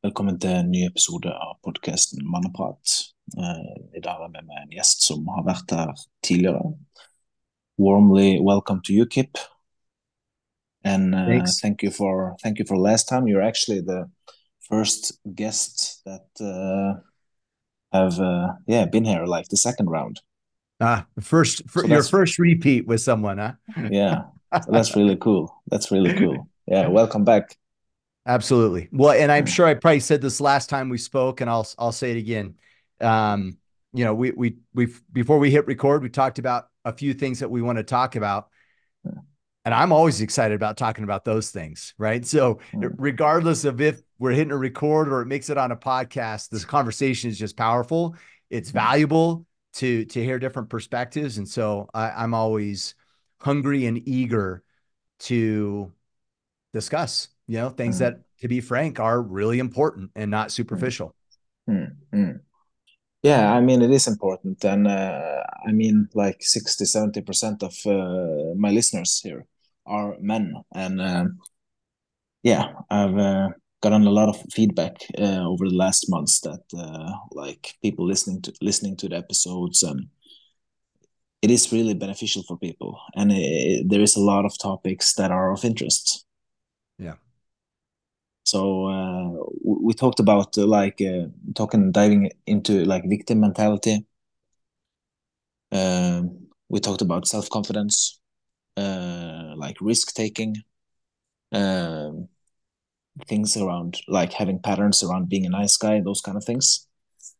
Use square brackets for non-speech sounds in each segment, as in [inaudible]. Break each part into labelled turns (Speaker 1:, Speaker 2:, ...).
Speaker 1: Velkommen til en ny episode av podkasten Manneprat. Uh, I dag har jeg med en gjest som har vært her tidligere. Warmly welcome to you, Kipp. And uh, thank you for thank you for last time. You're actually the first guest that uh, have uh, yeah been here like the second round.
Speaker 2: Ah, first for, so your first repeat with someone, huh?
Speaker 1: yeah, so that's really cool. That's really cool. [laughs] Yeah, welcome back.
Speaker 2: Absolutely. Well, and I'm sure I probably said this last time we spoke, and I'll I'll say it again. Um, you know, we we we before we hit record, we talked about a few things that we want to talk about. And I'm always excited about talking about those things, right? So, regardless of if we're hitting a record or it makes it on a podcast, this conversation is just powerful. It's valuable to to hear different perspectives, and so I, I'm always hungry and eager to discuss you know things mm. that to be frank are really important and not superficial
Speaker 1: mm. Mm. yeah i mean it is important and uh, i mean like 60 70 percent of uh, my listeners here are men and uh, yeah i've uh, gotten a lot of feedback uh, over the last months that uh, like people listening to listening to the episodes and it is really beneficial for people and it, there is a lot of topics that are of interest
Speaker 2: yeah
Speaker 1: so uh, we talked about uh, like uh, talking diving into like victim mentality. Um, we talked about self confidence, uh, like risk taking, um, things around like having patterns around being a nice guy, those kind of things.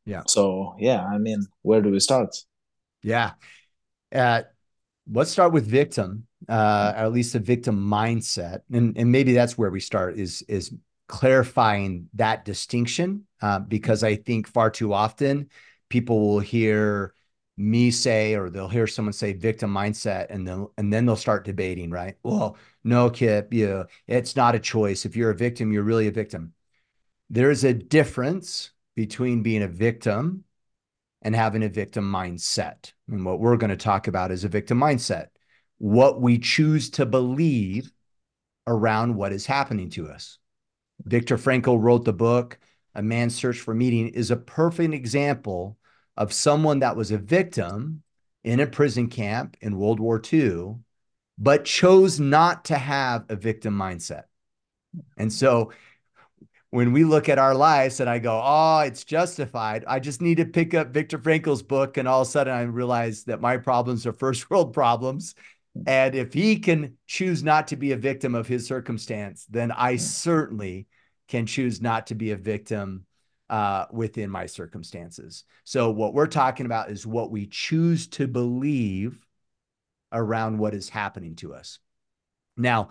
Speaker 2: Yeah.
Speaker 1: So yeah, I mean, where do we start?
Speaker 2: Yeah. Uh, let's start with victim, uh, or at least the victim mindset, and and maybe that's where we start. Is is clarifying that distinction uh, because I think far too often people will hear me say or they'll hear someone say victim mindset and then and then they'll start debating right? Well no Kipp yeah it's not a choice. If you're a victim you're really a victim. There's a difference between being a victim and having a victim mindset. And what we're going to talk about is a victim mindset. What we choose to believe around what is happening to us Viktor Frankl wrote the book, A Man's Search for Meaning, is a perfect example of someone that was a victim in a prison camp in World War II, but chose not to have a victim mindset. And so when we look at our lives and I go, oh, it's justified, I just need to pick up Viktor Frankl's book. And all of a sudden I realize that my problems are first world problems and if he can choose not to be a victim of his circumstance, then I certainly can choose not to be a victim uh, within my circumstances. So, what we're talking about is what we choose to believe around what is happening to us. Now,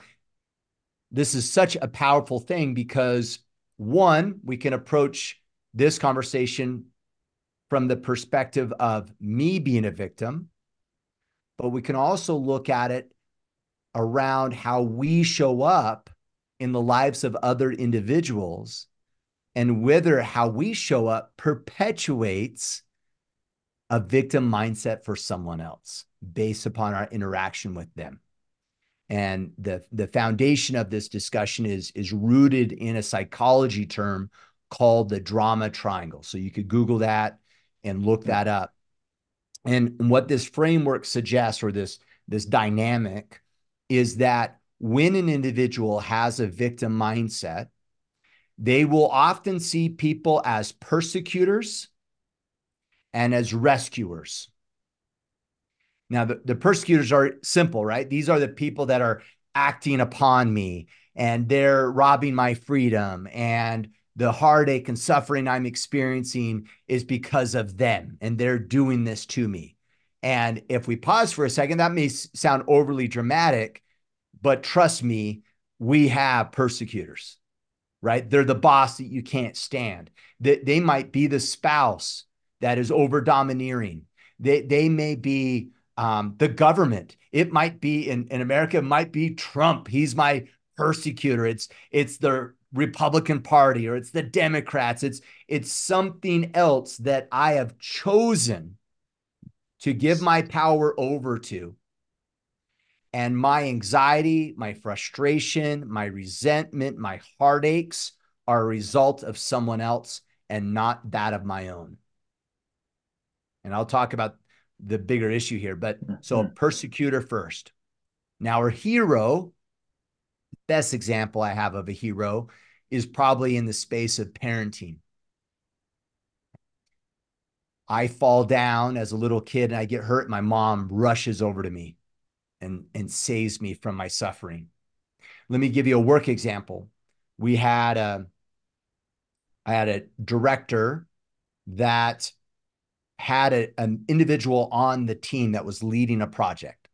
Speaker 2: this is such a powerful thing because one, we can approach this conversation from the perspective of me being a victim but we can also look at it around how we show up in the lives of other individuals and whether how we show up perpetuates a victim mindset for someone else based upon our interaction with them. And the, the foundation of this discussion is, is rooted in a psychology term called the drama triangle. So you could Google that and look that up. And what this framework suggests, or this, this dynamic, is that when an individual has a victim mindset, they will often see people as persecutors and as rescuers. Now, the, the persecutors are simple, right? These are the people that are acting upon me and they're robbing my freedom and the heartache and suffering I'm experiencing is because of them and they're doing this to me. And if we pause for a second, that may sound overly dramatic, but trust me, we have persecutors, right? They're the boss that you can't stand. They, they might be the spouse that is over domineering. They, they may be um, the government. It might be in, in America, it might be Trump. He's my persecutor. It's it's the Republican Party or it's the Democrats. It's it's something else that I have chosen to give my power over to. And my anxiety, my frustration, my resentment, my heartaches are a result of someone else and not that of my own. And I'll talk about the bigger issue here, but so a
Speaker 1: Mm-hmm.
Speaker 2: persecutor first. Now, a hero, best example I have of a hero is probably in the space of parenting. I fall down as a little kid and I get hurt. My mom rushes over to me and, and saves me from my suffering. Let me give you a work example. We had a, I had a director that had a, an individual on the team that was leading a project,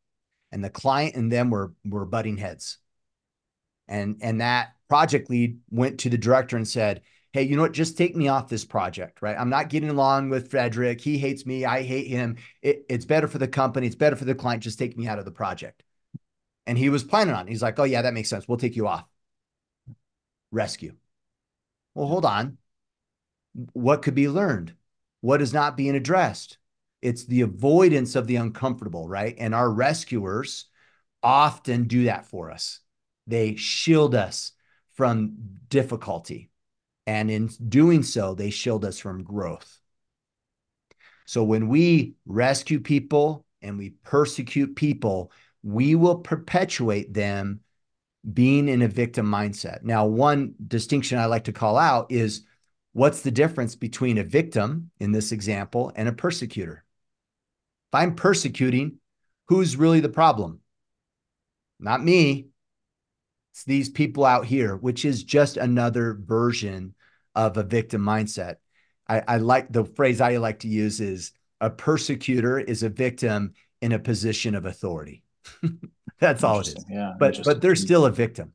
Speaker 2: and the client and them were were butting heads. And and that project lead went to the director and said, "Hey, you know what? Just take me off this project, right? I'm not getting along with Frederick. He hates me. I hate him. It, it's better for the company. It's better for the client. Just take me out of the project." And he was planning on. It. He's like, "Oh yeah, that makes sense. We'll take you off." Rescue. Well, hold on. What could be learned? What is not being addressed? It's the avoidance of the uncomfortable, right? And our rescuers often do that for us. They shield us from difficulty. And in doing so, they shield us from growth. So when we rescue people and we persecute people, we will perpetuate them being in a victim mindset. Now, one distinction I like to call out is what's the difference between a victim in this example and a persecutor? If I'm persecuting, who's really the problem? Not me. These people out here, which is just another version of a victim mindset. I, I like the phrase I like to use is a persecutor is a victim in a position of authority. [laughs] That's all it is.
Speaker 1: Yeah,
Speaker 2: but but they're still a victim,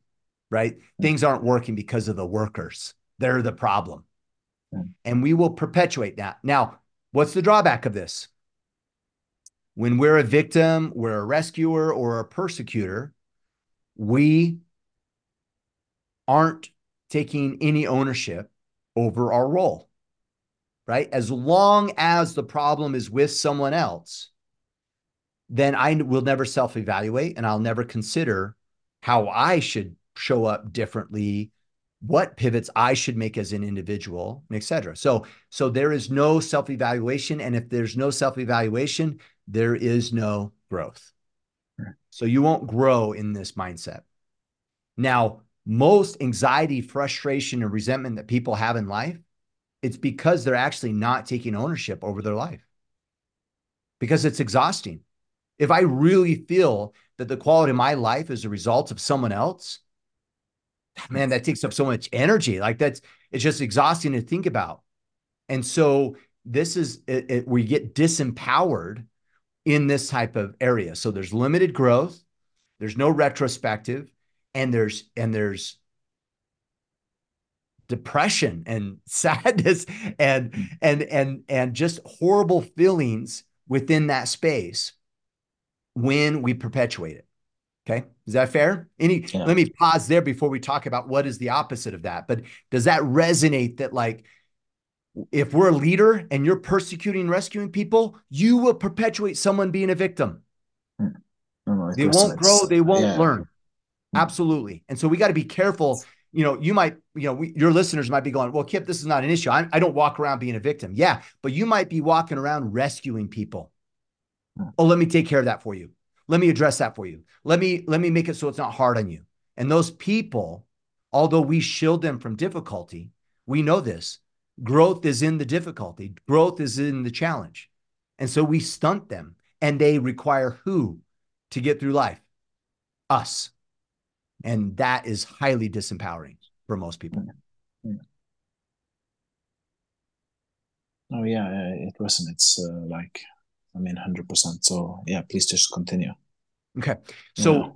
Speaker 2: right? Things aren't working because of the workers. They're the problem.
Speaker 1: Yeah.
Speaker 2: And we will perpetuate that. Now, what's the drawback of this? When we're a victim, we're a rescuer or a persecutor, we aren't taking any ownership over our role, right? As long as the problem is with someone else, then I will never self evaluate and I'll never consider how I should show up differently, what pivots I should make as an individual, et cetera. So, so there is no self evaluation. And if there's no self evaluation, there is no growth. So you won't grow in this mindset. Now, most anxiety, frustration, and resentment that people have in life, it's because they're actually not taking ownership over their life because it's exhausting. If I really feel that the quality of my life is a result of someone else, man, that takes up so much energy. Like that's it's just exhausting to think about. And so this is it, it, we get disempowered in this type of area. So there's limited growth, there's no retrospective, and there's and there's depression and [laughs] sadness and and and and just horrible feelings within that space when we perpetuate it. Okay. Is that fair? Any yeah. let me pause there before we talk about what is the opposite of that. But does that resonate that like if we're a leader and you're persecuting rescuing people, you will perpetuate someone being a victim. Hmm.
Speaker 1: Oh, no,
Speaker 2: they won't grow, they won't yeah. learn. Absolutely. And so we got to be careful. You know, you might, you know, we, your listeners might be going, well, Kipp, this is not an issue. I, I don't walk around being a victim. Yeah. But you might be walking around rescuing people. Hmm. Oh, let me take care of that for you. Let me address that for you. Let me let me make it so it's not hard on you. And those people, although we shield them from difficulty, we know this. Growth is in the difficulty. Growth is in the challenge. And so we stunt them and they require who to get through life? Us. And that is highly disempowering for most people.
Speaker 1: Oh yeah, it resonates uh, like I mean, hundred percent. So yeah, please just continue.
Speaker 2: Okay. So yeah.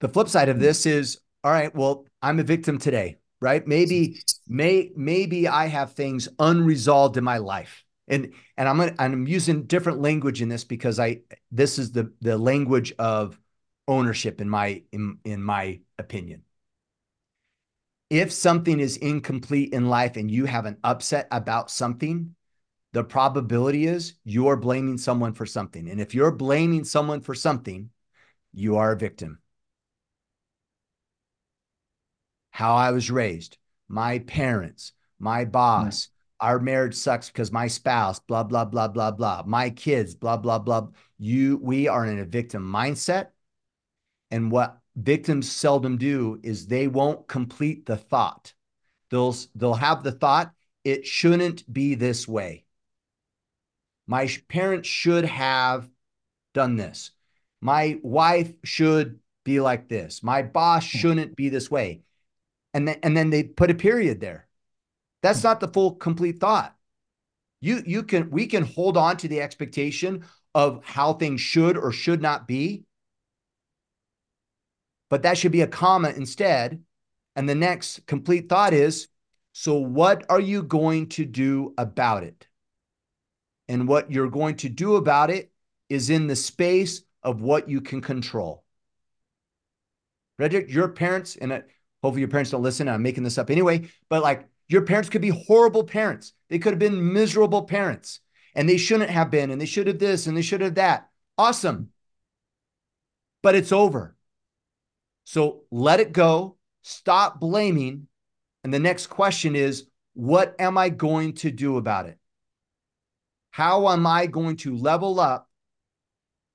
Speaker 2: the flip side of this is, all right. Well, I'm a victim today, right? Maybe, may maybe I have things unresolved in my life, and and I'm gonna, I'm using different language in this because I this is the the language of ownership in my in in my opinion. If something is incomplete in life and you have an upset about something, the probability is you're blaming someone for something. And if you're blaming someone for something, you are a victim. How I was raised, my parents, my boss, mm. our marriage sucks because my spouse, blah, blah, blah, blah, blah, my kids, blah, blah, blah. You, we are in a victim mindset. And what victims seldom do is they won't complete the thought. They'll, they'll have the thought, it shouldn't be this way. My parents should have done this. My wife should be like this. My boss hmm. shouldn't be this way. And then, and then they put a period there that's hmm. not the full complete thought. You you can we can hold on to the expectation of how things should or should not be. But that should be a comma instead. And the next complete thought is so what are you going to do about it? And what you're going to do about it is in the space of what you can control. Frederick, your parents, and hopefully your parents don't listen. I'm making this up anyway, but like your parents could be horrible parents. They could have been miserable parents and they shouldn't have been, and they should have this and they should have that. Awesome. But it's over. So let it go. Stop blaming. And the next question is what am I going to do about it? How am I going to level up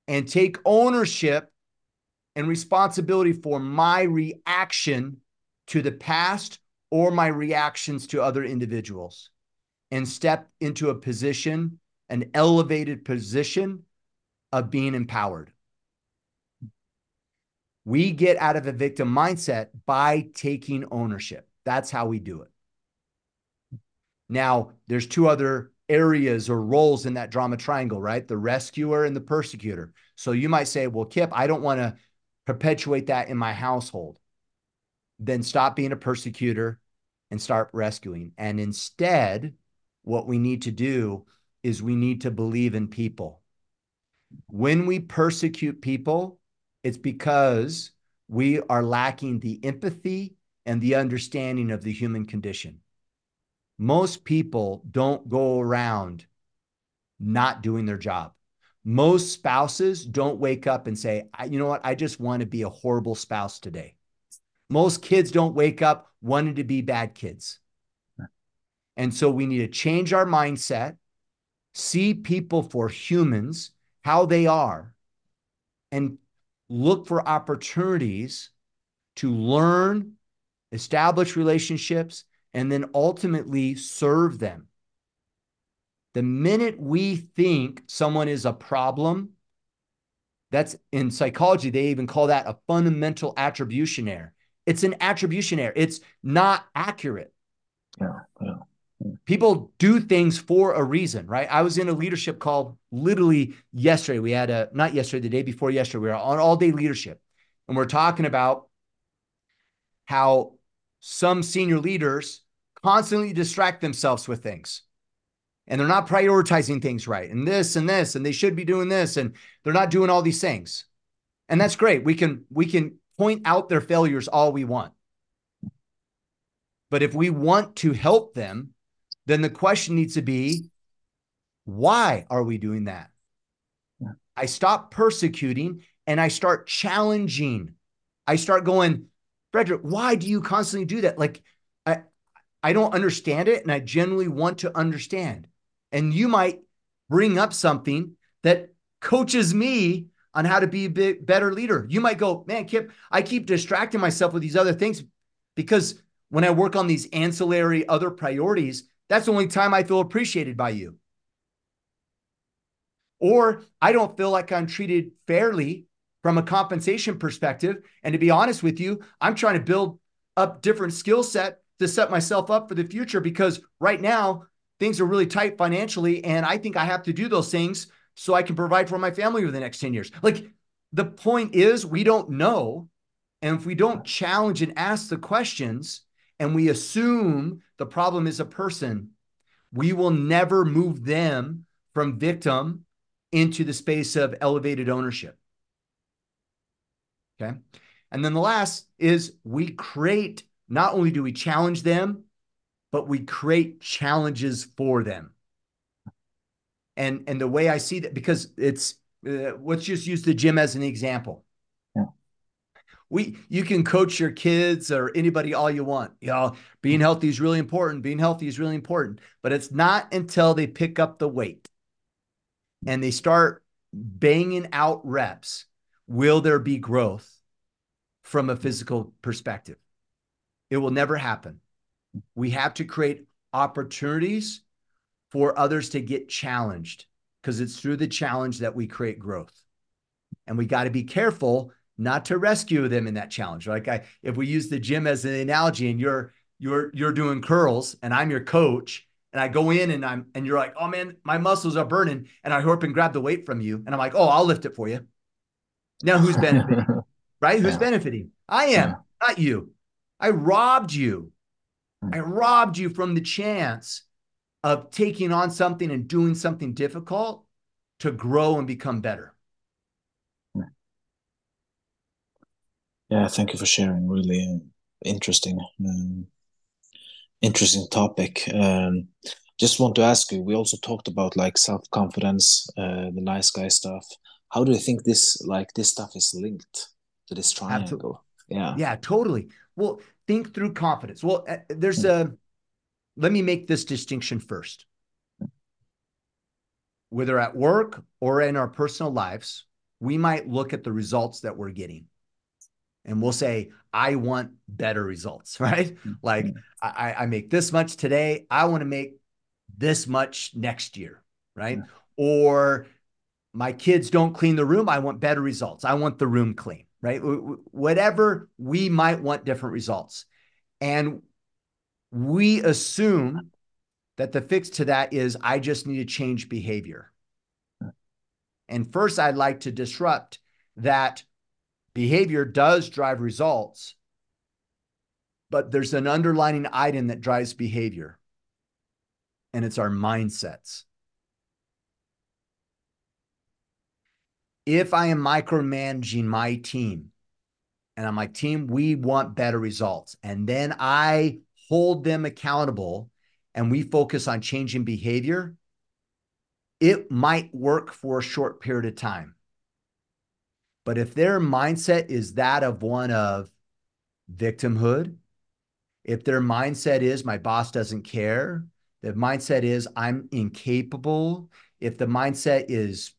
Speaker 2: and take ownership and responsibility for my reaction to the past or my reactions to other individuals and step into a position, an elevated position of being empowered. We get out of a victim mindset by taking ownership. That's how we do it. Now, there's two other areas or roles in that drama triangle, right? The rescuer and the persecutor. So you might say, well, Kipp, I don't want to perpetuate that in my household. Then stop being a persecutor and start rescuing. And instead, what we need to do is we need to believe in people. When we persecute people, it's because we are lacking the empathy and the understanding of the human condition. Most people don't go around not doing their job. Most spouses don't wake up and say, you know what, I just want to be a horrible spouse today. Most kids don't wake up wanting to be bad kids. And so we need to change our mindset, see people for humans, how they are, and look for opportunities to learn, establish relationships, and then ultimately serve them. The minute we think someone is a problem, that's in psychology, they even call that a fundamental attribution error. It's an attribution error. It's not accurate.
Speaker 1: Yeah, yeah.
Speaker 2: People do things for a reason, right? I was in a leadership call literally yesterday. We had a, not yesterday, the day before yesterday, we were on all day leadership. And we're talking about how some senior leaders constantly distract themselves with things and they're not prioritizing things right and this and this and they should be doing this and they're not doing all these things and that's great we can we can point out their failures all we want. But if we want to help them, then the question needs to be why are we doing that? I stop persecuting and I start challenging. I start going, Frederick, why do you constantly do that? Like, I, I don't understand it and I genuinely want to understand. And you might bring up something that coaches me on how to be a bit better leader. You might go, man, Kipp, I keep distracting myself with these other things because when I work on these ancillary other priorities, that's the only time I feel appreciated by you. Or I don't feel like I'm treated fairly from a compensation perspective. And to be honest with you, I'm trying to build up different skill set to set myself up for the future because right now things are really tight financially. And I think I have to do those things so I can provide for my family over the next 10 years. Like the point is, we don't know. And if we don't challenge and ask the questions and we assume the problem is a person, we will never move them from victim into the space of elevated ownership. Okay. And then the last is we create, not only do we challenge them, but we create challenges for them and and the way I see that because it's uh, let's just use the gym as an example. We you can coach your kids or anybody all you want. You know, being mm-hmm. healthy is really important. Being healthy is really important, but it's not until they pick up the weight and they start banging out reps will there be growth from a physical perspective. It will never happen. We have to create opportunities for others to get challenged because it's through the challenge that we create growth. And we got to be careful not to rescue them in that challenge. Like I, if we use the gym as an analogy and you're you're you're doing curls and I'm your coach and I go in and I'm and you're like, "Oh man, my muscles are burning." And I hurry and grab the weight from you and I'm like, "Oh, I'll lift it for you." Now who's benefiting? [laughs] right? Who's yeah. benefiting? I am, yeah. not you. I robbed you. Hmm. I robbed you from the chance of taking on something and doing something difficult to grow and become better.
Speaker 1: Yeah, thank you for sharing. Really interesting, um, interesting topic. Um, just want to ask you. We also talked about like self confidence, uh, the nice guy stuff. How do you think this like this stuff is linked to this triangle? Absolutely. Yeah,
Speaker 2: yeah, totally. Well, think through confidence. Well, uh, there's a let me make this distinction first. Whether at work or in our personal lives, we might look at the results that we're getting and we'll say, I want better results, [laughs] right? Mm-hmm. Like I, I make this much today. I want to make this much next year, right? Yeah. Or my kids don't clean the room. I want better results. I want the room clean, right? Whatever we might want different results. And we assume that the fix to that is I just need to change behavior. And first, I'd like to disrupt that behavior does drive results, but there's an underlining item that drives behavior, and it's our mindsets. If I am micromanaging my team, and I'm like, team, we want better results. And then I hold them accountable and we focus on changing behavior, it might work for a short period of time. But if their mindset is that of one of victimhood, if their mindset is my boss doesn't care, the mindset is I'm incapable, if the mindset is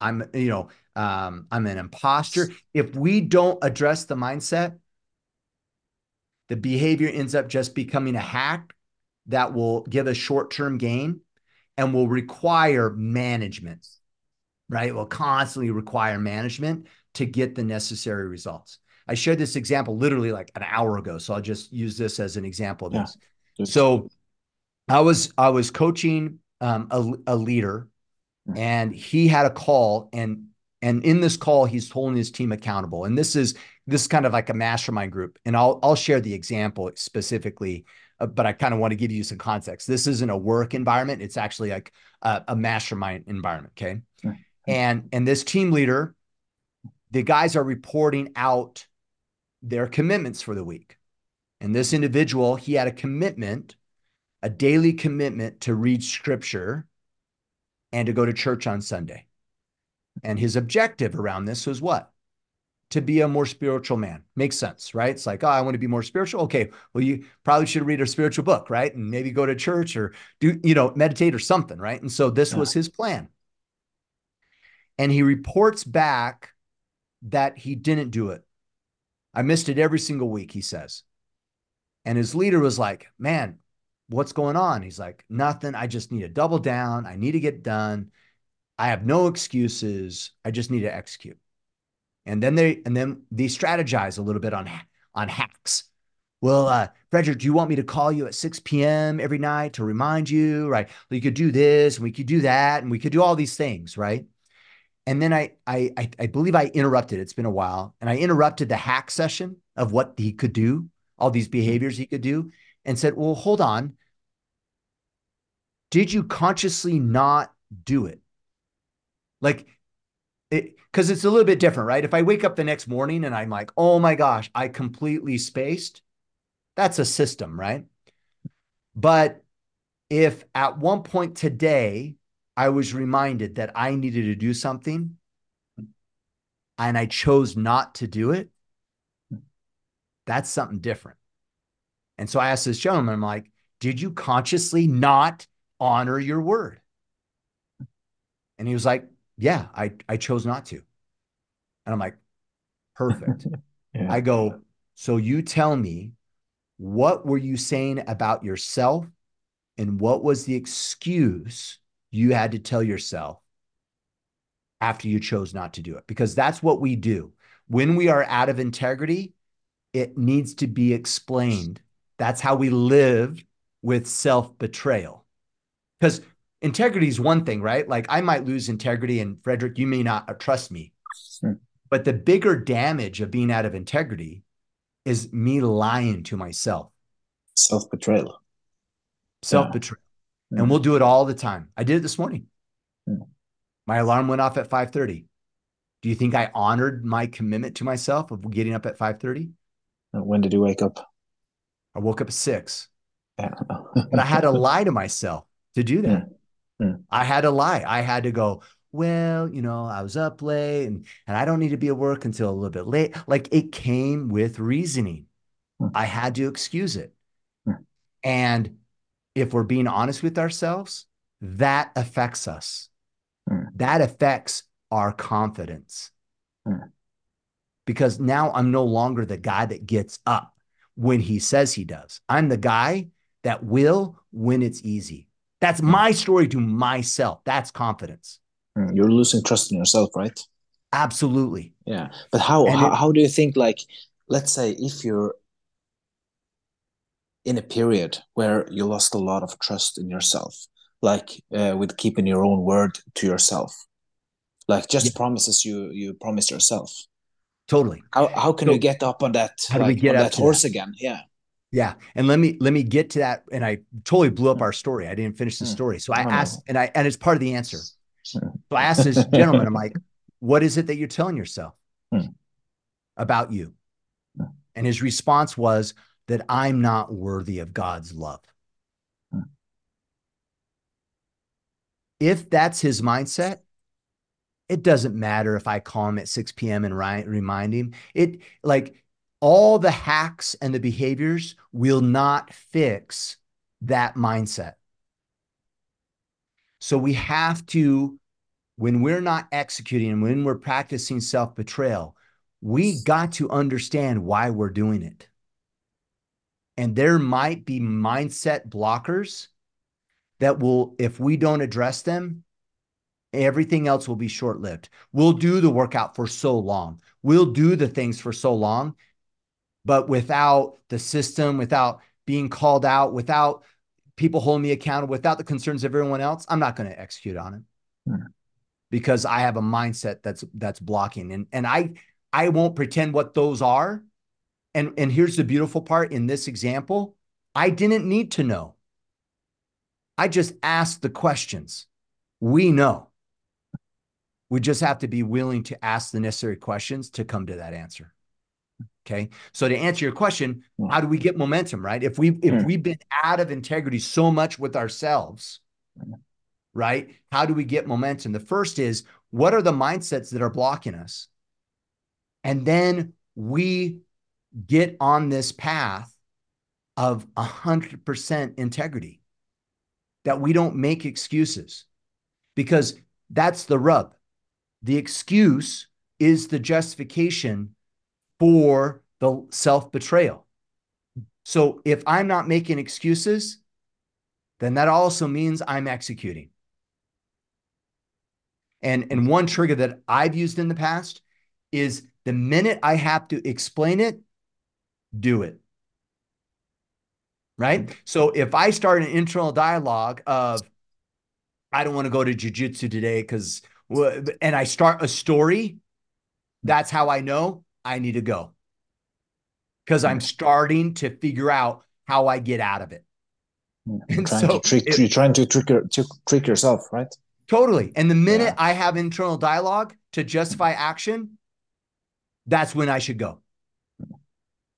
Speaker 2: I'm, you know, um, I'm an imposter, if we don't address the mindset, the behavior ends up just becoming a hack that will give a short term gain and will require management, right? Will constantly require management to get the necessary results. I shared this example literally like an hour ago, so I'll just use this as an example of this. So I was I was coaching um, a, a leader, mm. and he had a call, and and in this call, he's holding his team accountable. And this is this is kind of like a mastermind group. And I'll I'll share the example specifically, uh, but I kind of want to give you some context. This isn't a work environment; it's actually like a, a mastermind environment. Okay, and and this team leader, the guys are reporting out their commitments for the week. And this individual, he had a commitment, a daily commitment to read scripture and to go to church on Sunday. And his objective around this was what? To be a more spiritual man. Makes sense, right? It's like, oh, I want to be more spiritual. Okay, well, you probably should read a spiritual book, right? And maybe go to church or do, you know, meditate or something, right? And so this yeah. was his plan. And he reports back that he didn't do it. I missed it every single week, he says. And his leader was like, man, what's going on? He's like, nothing. I just need to double down. I need to get done. I have no excuses. I just need to execute. And then they and then they strategize a little bit on on hacks. Well, uh, Frederick, do you want me to call you at 6 p.m. every night to remind you? Right. Well, you could do this and we could do that and we could do all these things, right? And then I, I I believe I interrupted. It's been a while, and I interrupted the hack session of what he could do, all these mm-hmm. behaviors he could do, and said, "Well, hold on. Did you consciously not do it? Like, it because it's a little bit different, right? If I wake up the next morning and I'm like, oh my gosh, I completely spaced, that's a system, right? But if at one point today I was reminded that I needed to do something and I chose not to do it, That's something different. And so I asked this gentleman, I'm like, did you consciously not honor your word? And he was like, yeah, I, I chose not to. And I'm like, perfect. [laughs] yeah. I go, so you tell me, what were you saying about yourself? And what was the excuse you had to tell yourself after you chose not to do it? Because that's what we do. When we are out of integrity, it needs to be explained. That's how we live with self betrayal. Because integrity is one thing, right? Like I might lose integrity, and Frederick, you may not trust me. Hmm. But the bigger damage of being out of integrity is me lying to myself.
Speaker 1: Self betrayal.
Speaker 2: Self betrayal. Yeah. And we'll do it all the time. I did it this morning. Yeah. My alarm went off at 5:30. Do you think I honored my commitment to myself of getting up at 5:30?
Speaker 1: Uh, when did you wake up?
Speaker 2: I woke up at 6. Yeah. but I had to lie to myself to do that. Yeah. I had to lie. I had to go, well, you know, I was up late and, and I don't need to be at work until a little bit late. Like it came with reasoning. Hmm. I had to excuse it. And if we're being honest with ourselves, that affects us. Hmm. That affects our confidence. Because now I'm no longer the guy that gets up when he says he does. I'm the guy that will when it's easy. That's my story to myself. That's confidence.
Speaker 1: Mm, you're losing trust in yourself, right?
Speaker 2: Absolutely.
Speaker 1: Yeah. But how how, it, how do you think like let's say if you're in a period where you lost a lot of trust in yourself, like uh, with keeping your own word to yourself, like just yeah. promises you you promise yourself.
Speaker 2: Totally.
Speaker 1: How how can so, we get up on that?
Speaker 2: How like, do we get
Speaker 1: that horse
Speaker 2: that?
Speaker 1: again? Yeah.
Speaker 2: Yeah, and let me let me get to that. And I totally blew up mm. our story. I didn't finish the mm. story, so I asked, and I and it's part of the answer. So I asked this gentleman, I'm [laughs] like, what is it that you're telling yourself about you? And his response was that I'm not worthy of God's love. If that's his mindset, it doesn't matter if I call him at 6 p.m. and remind him. It like all the hacks and the behaviors will not fix that mindset. So we have to, when we're not executing and when we're practicing self betrayal, we got to understand why we're doing it. And there might be mindset blockers that will, if we don't address them, everything else will be short lived. We'll do the workout for so long, we'll do the things for so long, but without the system, without being called out, without people holding me accountable without the concerns of everyone else, I'm not going to execute on it. Hmm. Because I have a mindset that's that's blocking. And and I I won't pretend what those are. And and here's the beautiful part in this example, I didn't need to know. I just asked the questions. We know. We just have to be willing to ask the necessary questions to come to that answer. Okay. So to answer your question, hmm. how do we get momentum, right? If we if hmm. we've been out of integrity so much with ourselves, right? How do we get momentum? The first is what are the mindsets that are blocking us? And then we get on this path of 100% integrity that we don't make excuses because that's the rub. The excuse is the justification for the self betrayal. So if I'm not making excuses, then that also means I'm executing. And, and one trigger that I've used in the past is the minute I have to explain it, do it. Right. So if I start an internal dialogue of, I don't want to go to jujitsu today because, and I start a story, that's how I know I need to go because I'm mm. starting to figure out how I get out of it.
Speaker 1: You're [laughs] trying so to trick, it, you're trying to trick, to trick yourself, right?
Speaker 2: Totally. And the minute yeah. I have internal dialogue to justify action, that's when I should go.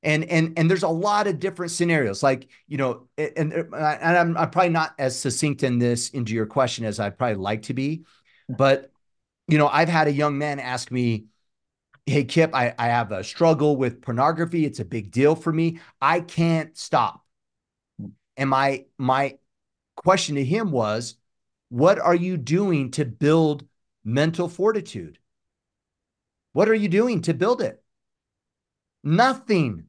Speaker 2: And and and there's a lot of different scenarios, like you know, and uh, and I'm, I'm probably not as succinct in this into your question as I'd probably like to be, but you know, I've had a young man ask me, hey Kipp, I, I have a struggle with pornography. It's a big deal for me. I can't stop. And my my question to him was, what are you doing to build mental fortitude? What are you doing to build it? Nothing.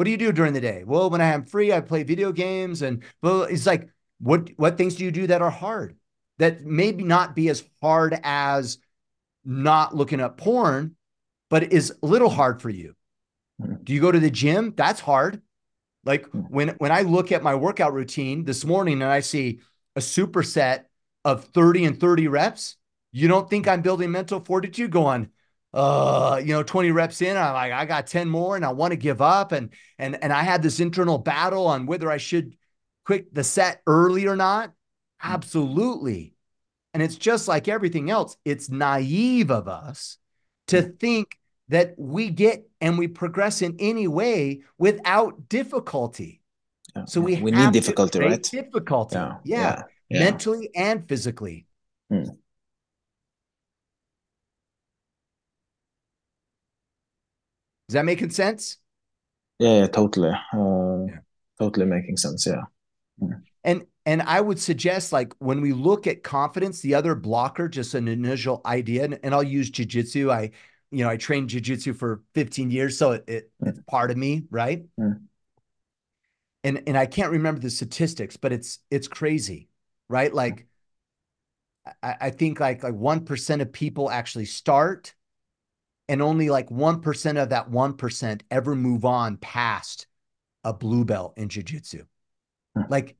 Speaker 2: What do you do during the day? Well, when I am free, I play video games. And well, it's like, what what things do you do that are hard? That maybe not be as hard as not looking at porn, but is a little hard for you. Hmm. Do you go to the gym? That's hard. Like hmm. when when I look at my workout routine this morning and I see a superset of 30 and 30 reps, you don't think I'm building mental fortitude going, uh, you know, 20 reps in, I'm like, I got 10 more and I want to give up. And and and I had this internal battle on whether I should quit the set early or not. Hmm. Absolutely. And it's just like everything else. It's naive of us to hmm. think that we get and we progress in any way without difficulty.
Speaker 1: Yeah. So we, we need difficulty, right?
Speaker 2: Difficulty. Yeah. yeah. yeah. Mentally and physically. Hmm. Is that making sense?
Speaker 1: Yeah, yeah totally. Uh, yeah. Totally making sense. Yeah.
Speaker 2: Mm. And and I would suggest like when we look at confidence, the other blocker, just an initial idea, and, and I'll use jujitsu. I, you know, I trained jujitsu for 15 years, so it, it mm. it's part of me, right? Mm. And and I can't remember the statistics, but it's it's crazy, right? Like I, I think like like one percent of people actually start and only like 1% of that 1% ever move on past a blue belt in jiu-jitsu. Hmm. like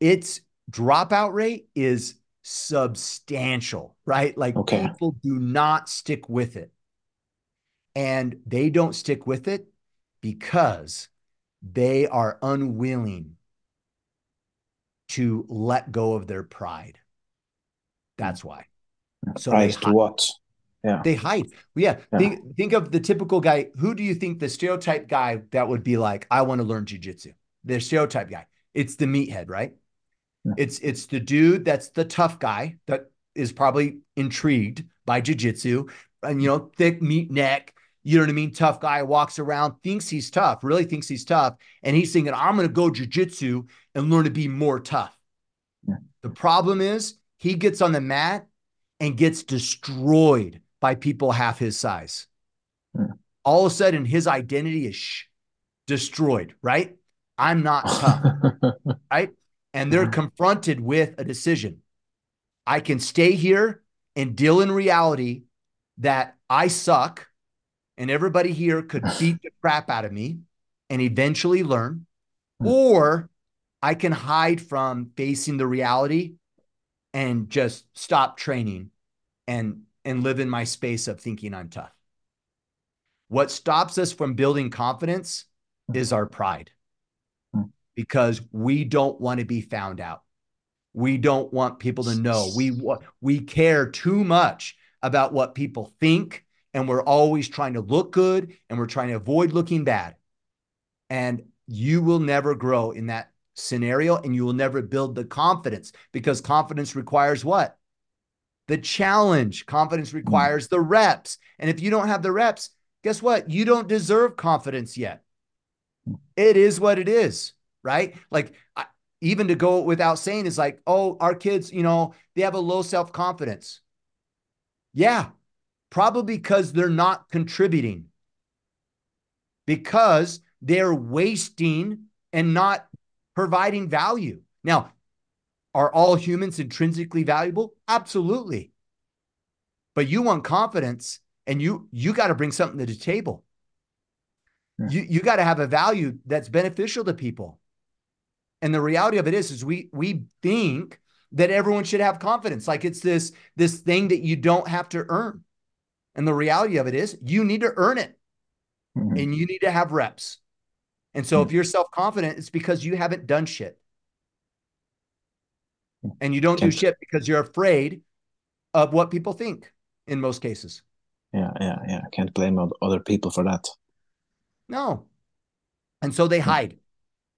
Speaker 2: its dropout rate is substantial right? Like okay. people do not stick with it. And they don't stick with it because they are unwilling to let go of their pride. That's why.
Speaker 1: So pride to what
Speaker 2: yeah. They hide. Yeah. yeah. Think, think of the typical guy. Who do you think the stereotype guy that would be like, I want to learn jujitsu? The stereotype guy. It's the meathead, right? Yeah. It's it's the dude that's the tough guy that is probably intrigued by jujitsu and you know, thick meat neck, you know what I mean? Tough guy walks around, thinks he's tough, really thinks he's tough. And he's thinking, I'm going to go jujitsu and learn to be more tough. The problem is he gets on the mat and gets destroyed by people half his size. Hmm. All of a sudden, his identity is sh- destroyed, right? I'm not [laughs] tough, right? And they're hmm. confronted with a decision. I can stay here and deal in reality that I suck and everybody here could [sighs] beat the crap out of me and eventually learn, hmm. or I can hide from facing the reality and just stop training and and live in my space of thinking I'm tough. What stops us from building confidence is our pride hmm. because we don't want to be found out. We don't want people to know. We we care too much about what people think and we're always trying to look good and we're trying to avoid looking bad. And you will never grow in that scenario and you will never build the confidence because confidence requires what? The challenge. Confidence hmm. requires the reps. And if you don't have the reps, guess what? You don't deserve confidence yet. It is what it is, right? Like, I, even to go without saying is like, oh, our kids, you know, they have a low self confidence. Yeah, probably because they're not contributing, because they're wasting and not providing value. Now, are all humans intrinsically valuable? Absolutely. But you want confidence and you you got to bring something to the table. Yeah. You you got to have a value that's beneficial to people. And the reality of it is is we we think that everyone should have confidence like it's this this thing that you don't have to earn. And the reality of it is you need to earn it. Mm-hmm. And you need to have reps. And so mm-hmm. if you're self-confident it's because you haven't done shit and you don't do shit because you're afraid of what people think in most cases.
Speaker 1: Yeah, yeah, yeah. Can't blame other people for that.
Speaker 2: No. And so they hmm. hide.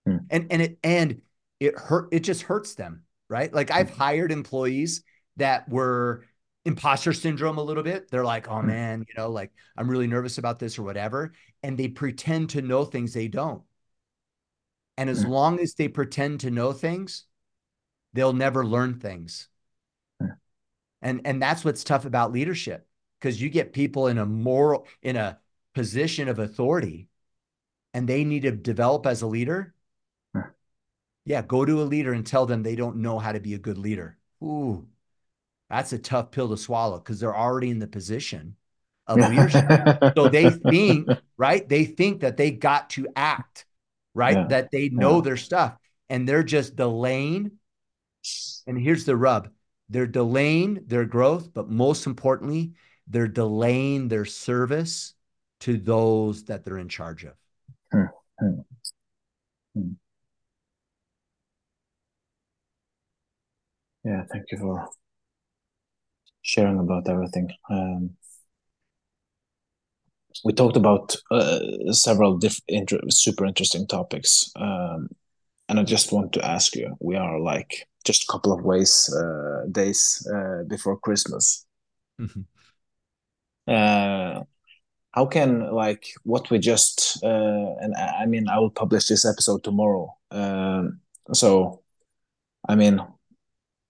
Speaker 2: Hmm. And and it and it hurt it just hurts them, right? Like I've hmm. hired employees that were imposter syndrome a little bit. They're like, oh man, you know, like I'm really nervous about this or whatever. And they pretend to know things they don't. And as long as they pretend to know things, they'll never learn things. And and that's what's tough about leadership because you get people in a moral in a position of authority and they need to develop as a leader. Yeah, go to a leader and tell them they don't know how to be a good leader. Ooh, that's a tough pill to swallow because they're already in the position of [laughs] leadership. so they think, right? They think that they got to act, right? Yeah. That they know their stuff and they're just delaying. And here's the rub they're delaying their growth, but most importantly, they're delaying their service to those that they're in charge of. Hmm.
Speaker 1: Yeah, thank you for sharing about everything. Um, we talked about uh, several different, inter super interesting topics, um, and I just want to ask you: we are like just a couple of ways uh, days uh, before Christmas. Mm -hmm. how can like what we just uh, and I mean I will publish this episode tomorrow. Um, so, I mean,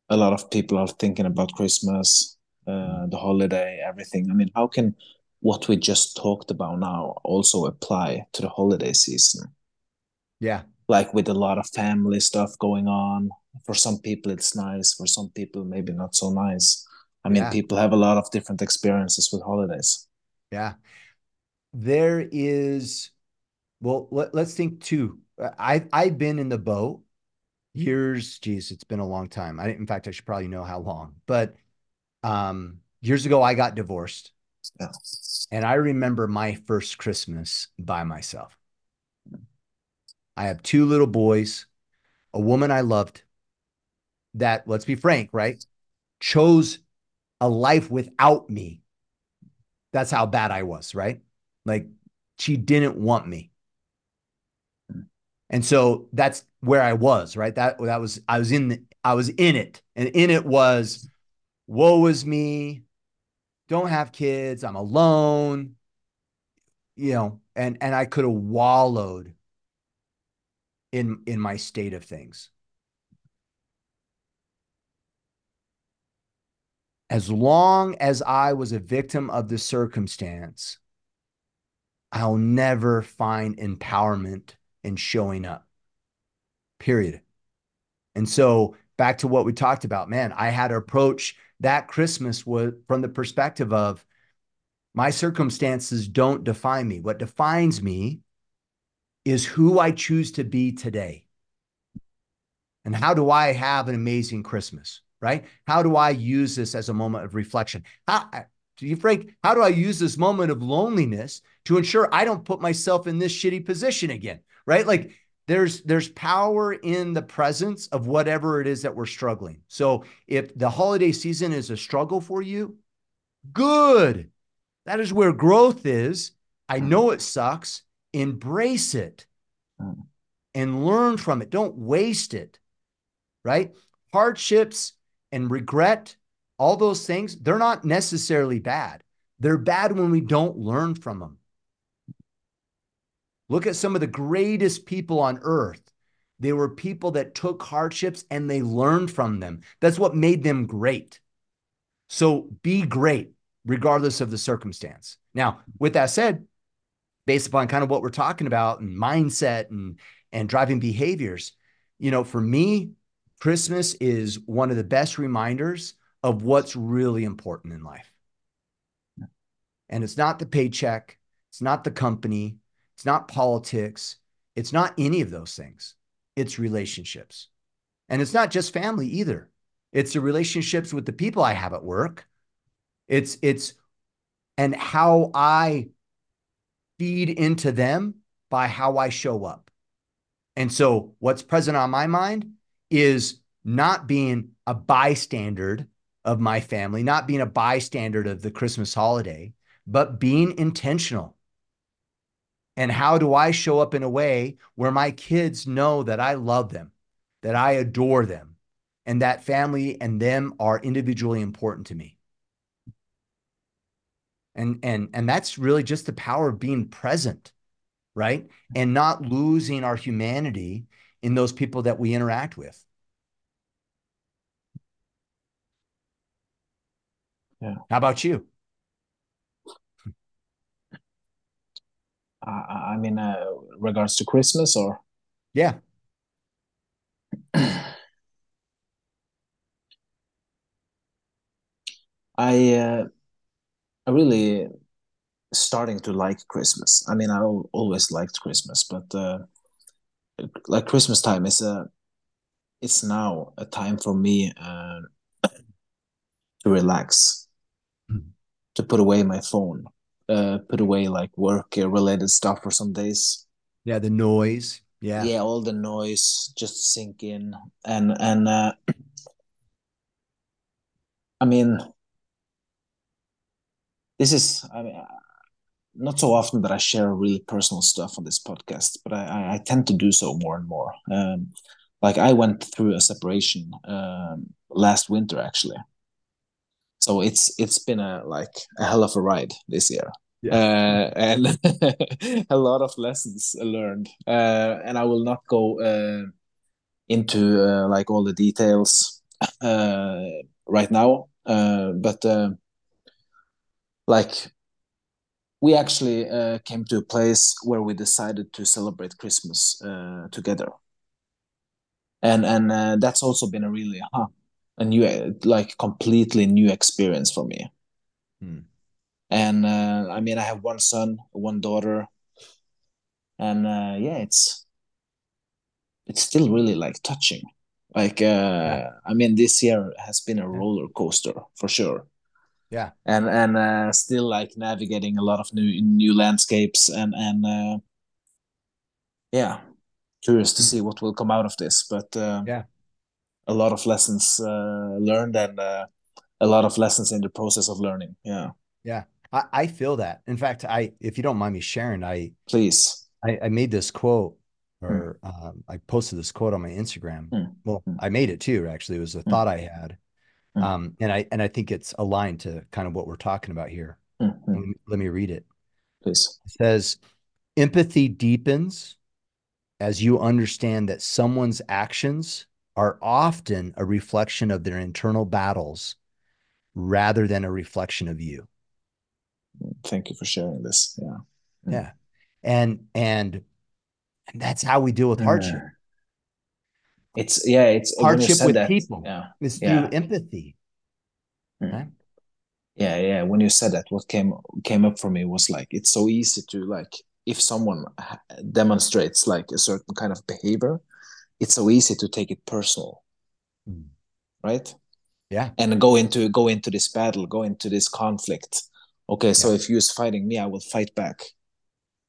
Speaker 1: a lot of people are thinking about Christmas uh, the holiday, everything. I mean, how can what we just talked about now also apply to the holiday season?
Speaker 2: Yeah.
Speaker 1: Like with a lot of family stuff going on. For some people, it's nice. For some people, maybe not so nice. I mean, yeah. people have a lot of different experiences with holidays.
Speaker 2: Yeah. There is, well, let, us think too. I've, I've been in the boat years. Geez, it's been a long time. I, in fact, I should probably know how long, but um, years ago, I got divorced. Yeah. And I remember my first Christmas by myself. I have two little boys, a woman I loved that, let's be frank, right? Chose a life without me. That's how bad I was, right? Like she didn't want me. And so that's where I was, right? That that was I was in the I was in it. And in it was woe is me, don't have kids, I'm alone, you know, and and I could have wallowed in in my state of things. As long as I was a victim of the circumstance, I'll never find empowerment in showing up. Period. And so back to what we talked about, man, I had to approach that Christmas was from the perspective of my circumstances don't define me. What defines me is who I choose to be today. And how do I have an amazing Christmas, right? How do I use this as a moment of reflection? How, to you frank, how do I use this moment of loneliness to ensure I don't put myself in this shitty position again, right? Like there's there's power in the presence of whatever it is that we're struggling. So if the holiday season is a struggle for you, good. That is where growth is. I know it sucks. Embrace it mm. and learn from it. Don't waste it. Right? Hardships and regret, all those things, they're not necessarily bad. They're bad when we don't learn from them. Look at some of the greatest people on earth. They were people that took hardships and they learned from them. That's what made them great. So be great, regardless of the circumstance. Now, with that said, based upon kind of what we're talking about and mindset and, and driving behaviors, you know, for me, Christmas is one of the best reminders of what's really important in life. And it's not the paycheck, it's not the company, it's not politics. It's not any of those things. It's relationships. And it's not just family either. It's the relationships with the people I have at work. It's it's and how I feed into them by how I show up. And so what's present on my mind is not being a bystander of my family, not being a bystander of the Christmas holiday, but being intentional and how do I show up in a way where my kids know that I love them, that I adore them, and that family and them are individually important to me? And and and that's really just the power of being present, right? And not losing our humanity in those people that we interact with.
Speaker 1: Yeah.
Speaker 2: How about you?
Speaker 1: Uh, I mean, uh, regards to Christmas or
Speaker 2: Yeah. [clears throat]
Speaker 1: I uh, I really starting to like Christmas. I mean, I always liked Christmas, but uh, like Christmas time is a it's now a time for me uh, to relax,
Speaker 2: Mm.
Speaker 1: to put away my phone, uh, put away like work uh, related stuff for some days.
Speaker 2: Yeah, the noise. Yeah.
Speaker 1: Yeah, all the noise just sink in, and and uh, [clears throat] I mean, this is I mean, not so often that I share really personal stuff on this podcast, but I, I, I tend to do so more and more. Um, like I went through a separation um, last winter actually, so it's it's been a like a hell of a ride this year.
Speaker 2: Yeah.
Speaker 1: Uh, and [laughs] a lot of lessons learned, uh, and I will not go uh, into uh, like all the details uh, right now. Uh, but uh, like we actually uh, came to a place where we decided to celebrate Christmas uh, together, and and uh, that's also been a really huh, a new like completely new experience for me.
Speaker 2: Hmm.
Speaker 1: And uh, I mean, I have one son, one daughter, and uh, yeah, it's it's still really like touching. Like, uh,
Speaker 2: Yeah.
Speaker 1: I mean, this year has been a roller coaster for sure.
Speaker 2: Yeah.
Speaker 1: and and uh, still like navigating a lot of new new landscapes and and uh, yeah curious to
Speaker 2: Hmm.
Speaker 1: see what will come out of this but uh,
Speaker 2: Yeah.
Speaker 1: a lot of lessons uh, learned and uh, a lot of lessons in the process of learning yeah
Speaker 2: Yeah. I, I feel that. In fact, I if you don't mind me sharing, I
Speaker 1: please
Speaker 2: I, I made this quote
Speaker 1: Hmm.
Speaker 2: or um, I posted this quote on my Instagram.
Speaker 1: Hmm.
Speaker 2: Well,
Speaker 1: Hmm.
Speaker 2: I made it too, actually. It was a
Speaker 1: Hmm.
Speaker 2: thought I had.
Speaker 1: Hmm.
Speaker 2: Um, and I and I think it's aligned to kind of what we're talking about here.
Speaker 1: Mm, mm,
Speaker 2: Let me, let me read it.
Speaker 1: please
Speaker 2: It says, empathy deepens as you understand that someone's actions are often a reflection of their internal battles rather than a reflection of you.
Speaker 1: thank you for sharing this yeah Mm.
Speaker 2: Yeah. And and and that's how we deal with hardship.
Speaker 1: It's yeah it's
Speaker 2: Hardship with
Speaker 1: that
Speaker 2: people
Speaker 1: yeah
Speaker 2: is through
Speaker 1: yeah
Speaker 2: empathy.
Speaker 1: Mm.
Speaker 2: Right?
Speaker 1: yeah yeah when you said that what came came up for me was like it's so easy to like if someone demonstrates like a certain kind of behavior it's so easy to take it personal
Speaker 2: Mm.
Speaker 1: right
Speaker 2: Yeah.
Speaker 1: and go into go into this battle go into this conflict okay so
Speaker 2: Yeah.
Speaker 1: if you're fighting me i will fight back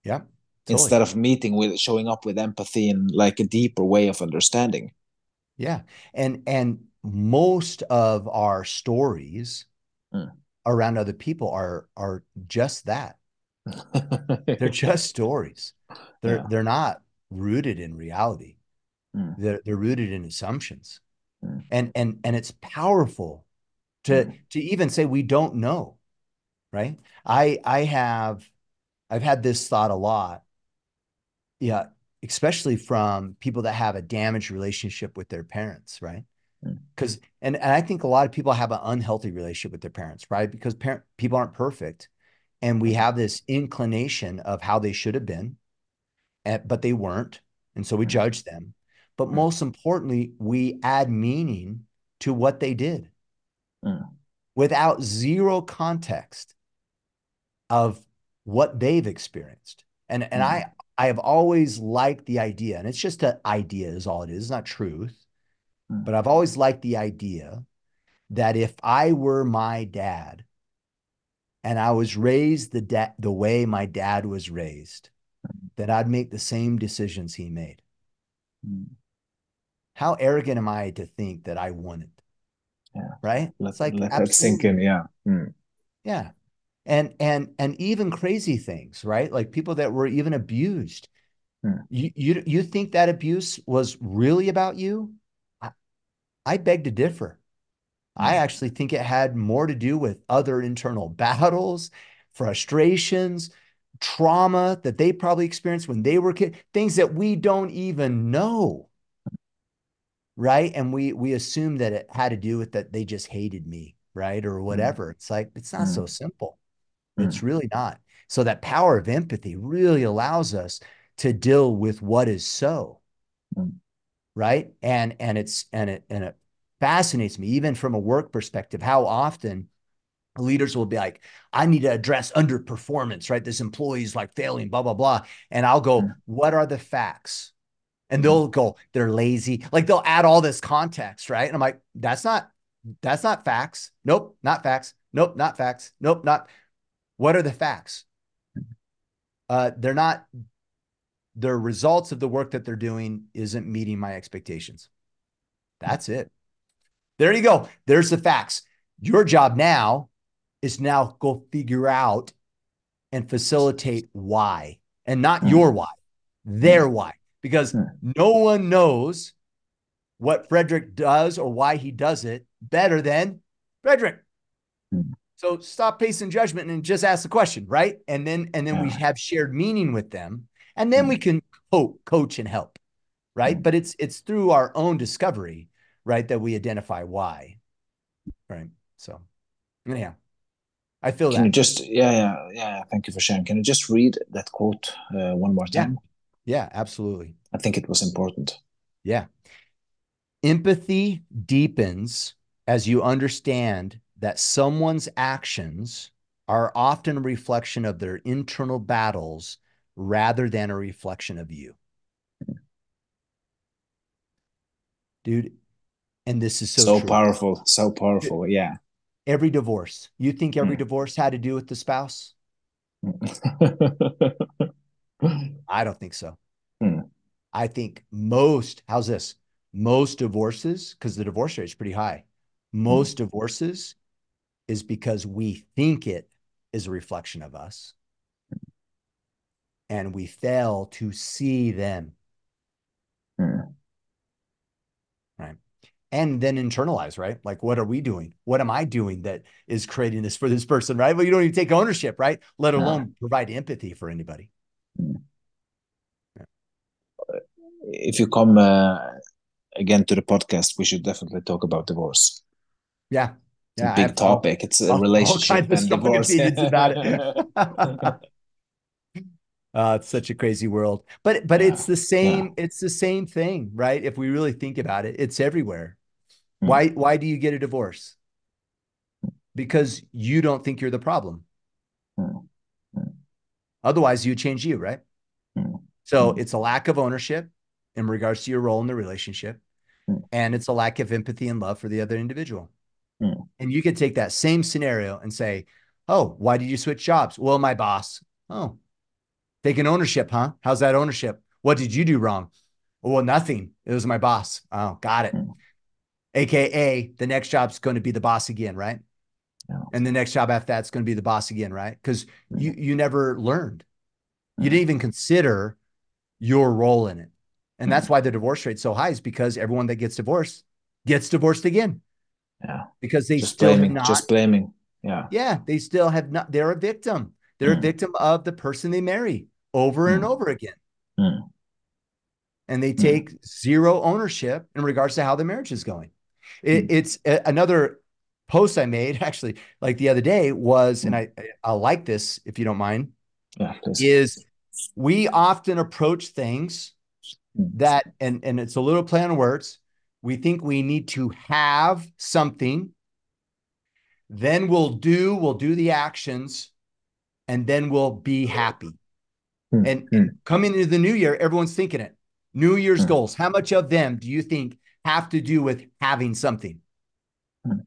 Speaker 2: Yeah. Totally.
Speaker 1: instead of meeting with showing up with empathy and like a deeper way of understanding
Speaker 2: Yeah. And and most of our stories
Speaker 1: Mm.
Speaker 2: around other people are are just that. [laughs] They're just stories. They're
Speaker 1: Yeah.
Speaker 2: they're not rooted in reality.
Speaker 1: Mm.
Speaker 2: They're they're rooted in assumptions.
Speaker 1: Mm.
Speaker 2: And and and it's powerful to
Speaker 1: Mm.
Speaker 2: to even say we don't know, right? I I have I've had this thought a lot. Yeah, especially from people that have a damaged relationship with their parents, right?
Speaker 1: Mm.
Speaker 2: Because and, and I think a lot of people have an unhealthy relationship with their parents, right? Because parent people aren't perfect. And we have this inclination of how they should have been, and, but they weren't. And so we
Speaker 1: Mm.
Speaker 2: judge them. But
Speaker 1: Mm.
Speaker 2: most importantly, we add meaning to what they did
Speaker 1: Mm.
Speaker 2: without zero context of what they've experienced. And and
Speaker 1: Mm.
Speaker 2: I I have always liked the idea, and it's just an idea is all it is, it's not truth.
Speaker 1: Mm.
Speaker 2: But I've always liked the idea that if I were my dad and I was raised the da- the way my dad was raised, that I'd make the same decisions he made.
Speaker 1: Mm.
Speaker 2: How arrogant am I to think that I wouldn't?
Speaker 1: Yeah.
Speaker 2: Right?
Speaker 1: let,
Speaker 2: It's like
Speaker 1: let that sink in yeah Mm.
Speaker 2: Yeah. And and and even crazy things, right? Like people that were even abused.
Speaker 1: Hmm.
Speaker 2: You you you think that abuse was really about you? I, I beg to differ. I
Speaker 1: Hmm.
Speaker 2: actually think it had more to do with other internal [laughs] battles, frustrations, trauma that they probably experienced when they were kids, things that we don't even know. Right. And we we assume that it had to do with that they just hated me, right? Or whatever. Mm. It's like it's not mm. so simple. Mm. It's really not. So that power of empathy really allows us to deal with what is so. Mm. Right. And and it's and it and it fascinates me, even from a work perspective, how often leaders will be like, I need to address underperformance, right? This employee is like failing, blah, blah, blah. And I'll go, mm. what are the facts? And mm. they'll go, they're lazy. Like they'll add all this context, right? And I'm like, that's not, that's not facts. Nope, not facts. Nope, not facts. Nope, not. What are the facts? Uh, they're not, the results of the work that they're doing isn't meeting my expectations. That's it. There you go. There's the facts. Your job now is now go figure out and facilitate why and not mm. your why, their mm. why, because mm. no one knows what Frederick does or why he does it better than Frederick. So stop placing judgment and just ask the question, right? And then and then yeah. we have shared meaning with them, and then we hmm. can co- coach and help, right? Hmm. But it's it's through our own discovery, right, that we identify why, right? So, anyhow, I feel
Speaker 1: Can
Speaker 2: that.
Speaker 1: you just yeah yeah yeah thank you for sharing. Can you just read that quote uh, one more time?
Speaker 2: Yeah. yeah, absolutely.
Speaker 1: I think it was important.
Speaker 2: Yeah. Empathy deepens as you understand that someone's actions are often a reflection of their internal battles rather than a reflection of you. Dude, and this is so,
Speaker 1: so powerful, so powerful. Yeah
Speaker 2: every divorce. You think every mm. divorce had to do with the spouse? [laughs] I don't think so. Mm. I think most, how's this? Most divorces, because the divorce rate is pretty high, most mm. divorces is because we think it is a reflection of us and we fail to see them. Right. And then internalize, right? Like, what are we doing? What am I doing that is creating this for this person, right? Well, you don't even take ownership, right? Let alone provide empathy for anybody.
Speaker 1: Yeah. If you come uh, again to the podcast, we should definitely talk about divorce.
Speaker 2: Yeah.
Speaker 1: It's yeah, a big topic. All, it's a all, relationship all kinds and divorce. about
Speaker 2: it. [laughs] Uh, it's such a crazy world, but but yeah, it's the same. Yeah. It's the same thing, right? If we really think about it, it's everywhere. Mm. Why why do you get a divorce? Because you don't think you're the problem. Mm. Otherwise, you change you, right? So it's a lack of ownership in regards to your role in the relationship, and it's a lack of empathy and love for the other individual. Hmm. And you could take that same scenario and say, "Oh, why did you switch jobs?" Well, my boss. Oh, taking ownership, huh? How's that ownership? What did you do wrong? Well, nothing. It was my boss. Oh, got it. Hmm. AKA the next job's going to be the boss again, right? And the next job after that's going to be the boss again, right? Because you hmm. you never learned. You didn't even consider your role in it. And that's why the divorce rate's so high, is because everyone that gets divorced gets divorced again.
Speaker 1: Yeah.
Speaker 2: Because they
Speaker 1: just
Speaker 2: still
Speaker 1: blaming,
Speaker 2: not,
Speaker 1: just blaming. Yeah.
Speaker 2: Yeah. They still have not, they're a victim. They're mm. a victim of the person they marry over mm. and over again. Mm. And they take zero ownership in regards to how the marriage is going. It, mm. It's a, another post I made [laughs] actually, like the other day, was, and mm. I I like this if you don't mind.
Speaker 1: Yeah,
Speaker 2: is we often approach things mm. that, and and it's a little play on words. We think we need to have something, then we'll do we'll do the actions, and then we'll be happy. Mm. And, and coming into the new year, everyone's thinking it. New Year's goals. How much of them do you think have to do with having something, hmm.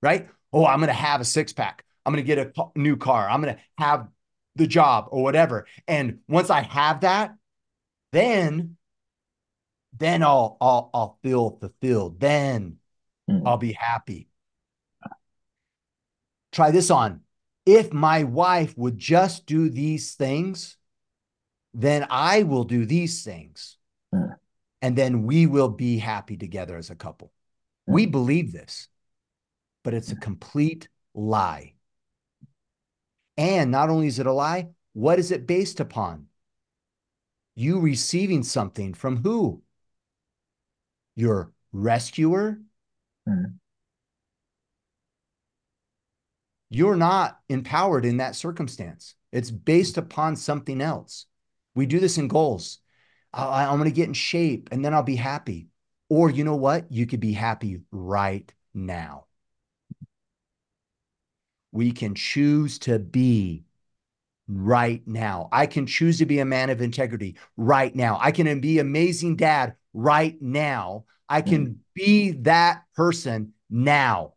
Speaker 2: right? Oh, I'm going to have a six pack. I'm going to get a new car. I'm going to have the job or whatever. And once I have that, then, then I'll, I'll, I'll feel fulfilled. Then mm. I'll be happy. Try this on. If my wife would just do these things, then I will do these things. Mm and then we will be happy together as a couple. We believe this, but it's a complete lie. And not only is it a lie, what is it based upon? You receiving something from who? Your rescuer?
Speaker 1: Mm.
Speaker 2: You're not empowered in that circumstance. It's based upon something else. We do this in goals. I, I'm going to get in shape and then I'll be happy. Or you know what? You could be happy right now. We can choose to be right now. I can choose to be a man of integrity right now. I can be amazing dad right now. I can be that person now.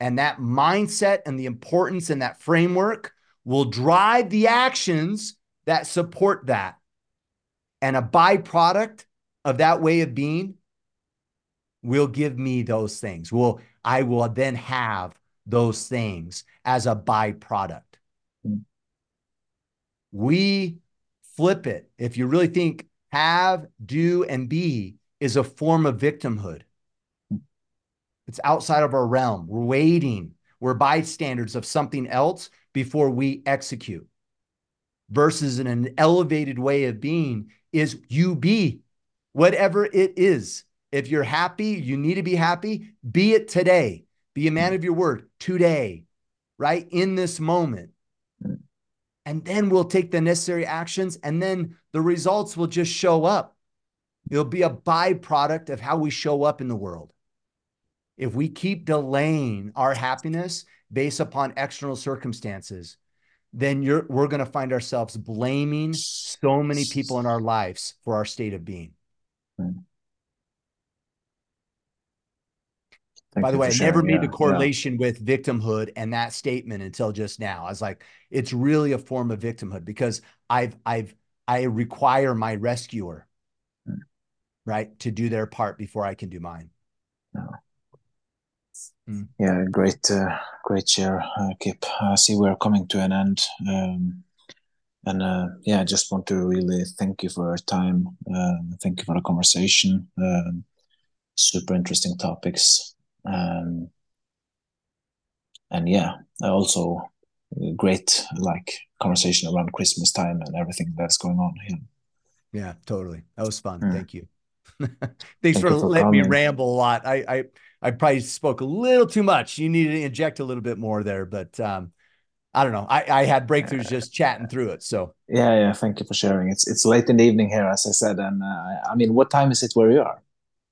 Speaker 2: And that mindset and the importance and that framework will drive the actions that support that. And a byproduct of that way of being will give me those things. Will I will then have those things as a byproduct.
Speaker 1: Mm.
Speaker 2: We flip it. If you really think have, do, and be is a form of victimhood, it's outside of our realm. We're waiting. We're bystanders of something else before we execute. Versus in an elevated way of being is you be whatever it is. If you're happy, you need to be happy, be it today. Be a man of your word today, right? In this moment. And then we'll take the necessary actions, and then the results will just show up. It'll be a byproduct of how we show up in the world. If we keep delaying our happiness based upon external circumstances, then you're, we're going to find ourselves blaming so many people in our lives for our state of being.
Speaker 1: Mm.
Speaker 2: By the way, I never made
Speaker 1: Yeah,
Speaker 2: the
Speaker 1: yeah.
Speaker 2: correlation with victimhood and that statement until just now. I was like, it's really a form of victimhood because I've I've I require my rescuer,
Speaker 1: Mm.
Speaker 2: right, to do their part before I can do mine.
Speaker 1: Yeah, great, uh, great share, uh, Kipp. I see we're coming to an end. Um, and uh, yeah, I just want to really thank you for your time. Um, thank you for the conversation. Um, super interesting topics. Um, and yeah, also uh, great like conversation around Christmas time and everything that's going on here.
Speaker 2: Yeah, totally. That was fun.
Speaker 1: Mm.
Speaker 2: Thank you. [laughs] Thanks
Speaker 1: Thank
Speaker 2: for
Speaker 1: for
Speaker 2: letting me ramble a lot. I, I I probably spoke a little too much. You needed to inject a little bit more there, but um, I don't know. I, I had breakthroughs just chatting through it. So
Speaker 1: Yeah, yeah. Thank you for sharing. It's it's late in the evening here, as I said, and uh, I mean, what time is it where you are?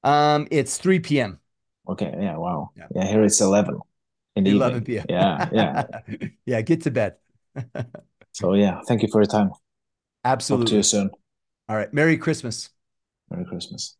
Speaker 2: um, it's 3 p.m.
Speaker 1: Okay, yeah, wow.
Speaker 2: Yeah.
Speaker 1: Yeah, here it's 11 in the
Speaker 2: 11
Speaker 1: evening.
Speaker 2: p.m.
Speaker 1: Yeah, yeah. [laughs]
Speaker 2: yeah, get to bed. [laughs]
Speaker 1: So yeah, thank you for your time. Absolutely. Talk to you soon.
Speaker 2: All right. Merry Christmas.
Speaker 1: Merry Christmas.